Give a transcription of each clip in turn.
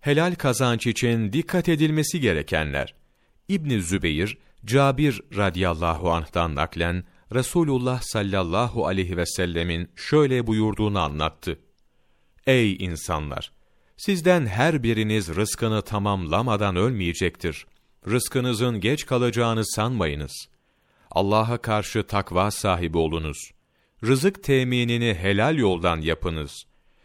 Helal kazanç için dikkat edilmesi gerekenler. İbn Zübeyir, Cabir radıyallahu anh'tan naklen Resulullah sallallahu aleyhi ve sellemin şöyle buyurduğunu anlattı. Ey insanlar! Sizden her biriniz rızkını tamamlamadan ölmeyecektir. Rızkınızın geç kalacağını sanmayınız. Allah'a karşı takva sahibi olunuz. Rızık teminini helal yoldan yapınız.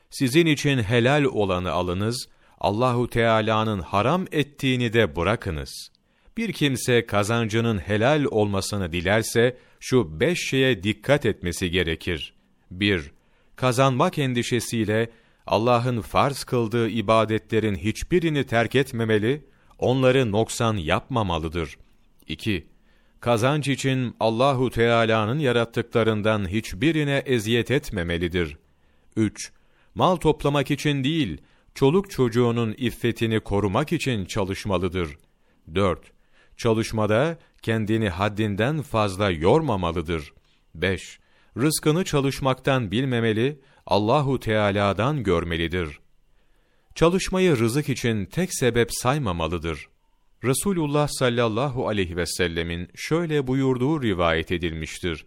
Sizin için helal olanı alınız, Allahu Teala'nın haram ettiğini de bırakınız. Bir kimse kazancının helal olmasını dilerse şu beş şeye dikkat etmesi gerekir. 1. Kazanmak endişesiyle Allah'ın farz kıldığı ibadetlerin hiçbirini terk etmemeli, onları noksan yapmamalıdır. 2. Kazanç için Allahu Teala'nın yarattıklarından hiçbirine eziyet etmemelidir. 3. Mal toplamak için değil, çoluk çocuğunun iffetini korumak için çalışmalıdır. 4. Çalışmada kendini haddinden fazla yormamalıdır. 5. Rızkını çalışmaktan bilmemeli, Allahu Teala'dan görmelidir. Çalışmayı rızık için tek sebep saymamalıdır. Resulullah sallallahu aleyhi ve sellemin şöyle buyurduğu rivayet edilmiştir.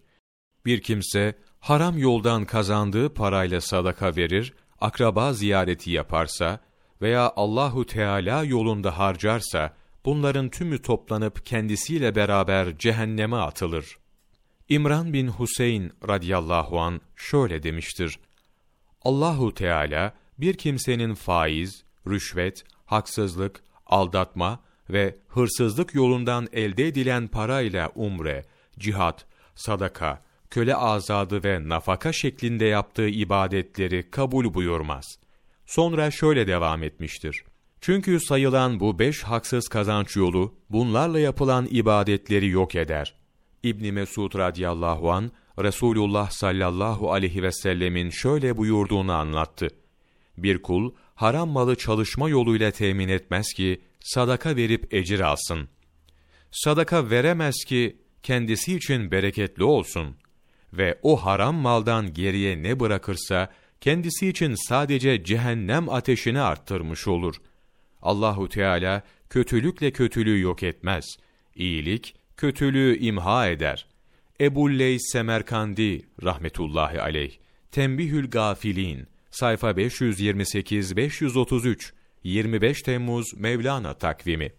Bir kimse haram yoldan kazandığı parayla sadaka verir, akraba ziyareti yaparsa veya Allahu Teala yolunda harcarsa bunların tümü toplanıp kendisiyle beraber cehenneme atılır. İmran bin Huseyn radıyallahu an şöyle demiştir. Allahu Teala bir kimsenin faiz, rüşvet, haksızlık, aldatma ve hırsızlık yolundan elde edilen parayla umre, cihat, sadaka, köle azadı ve nafaka şeklinde yaptığı ibadetleri kabul buyurmaz. Sonra şöyle devam etmiştir. Çünkü sayılan bu beş haksız kazanç yolu, bunlarla yapılan ibadetleri yok eder. İbn Mesud radıyallahu an Resulullah sallallahu aleyhi ve sellemin şöyle buyurduğunu anlattı. Bir kul haram malı çalışma yoluyla temin etmez ki sadaka verip ecir alsın. Sadaka veremez ki kendisi için bereketli olsun ve o haram maldan geriye ne bırakırsa kendisi için sadece cehennem ateşini arttırmış olur. Allahu Teala kötülükle kötülüğü yok etmez. İyilik kötülüğü imha eder. Ebu Leys Semerkandi rahmetullahi aleyh Tembihül Gafilin sayfa 528 533 25 Temmuz Mevlana takvimi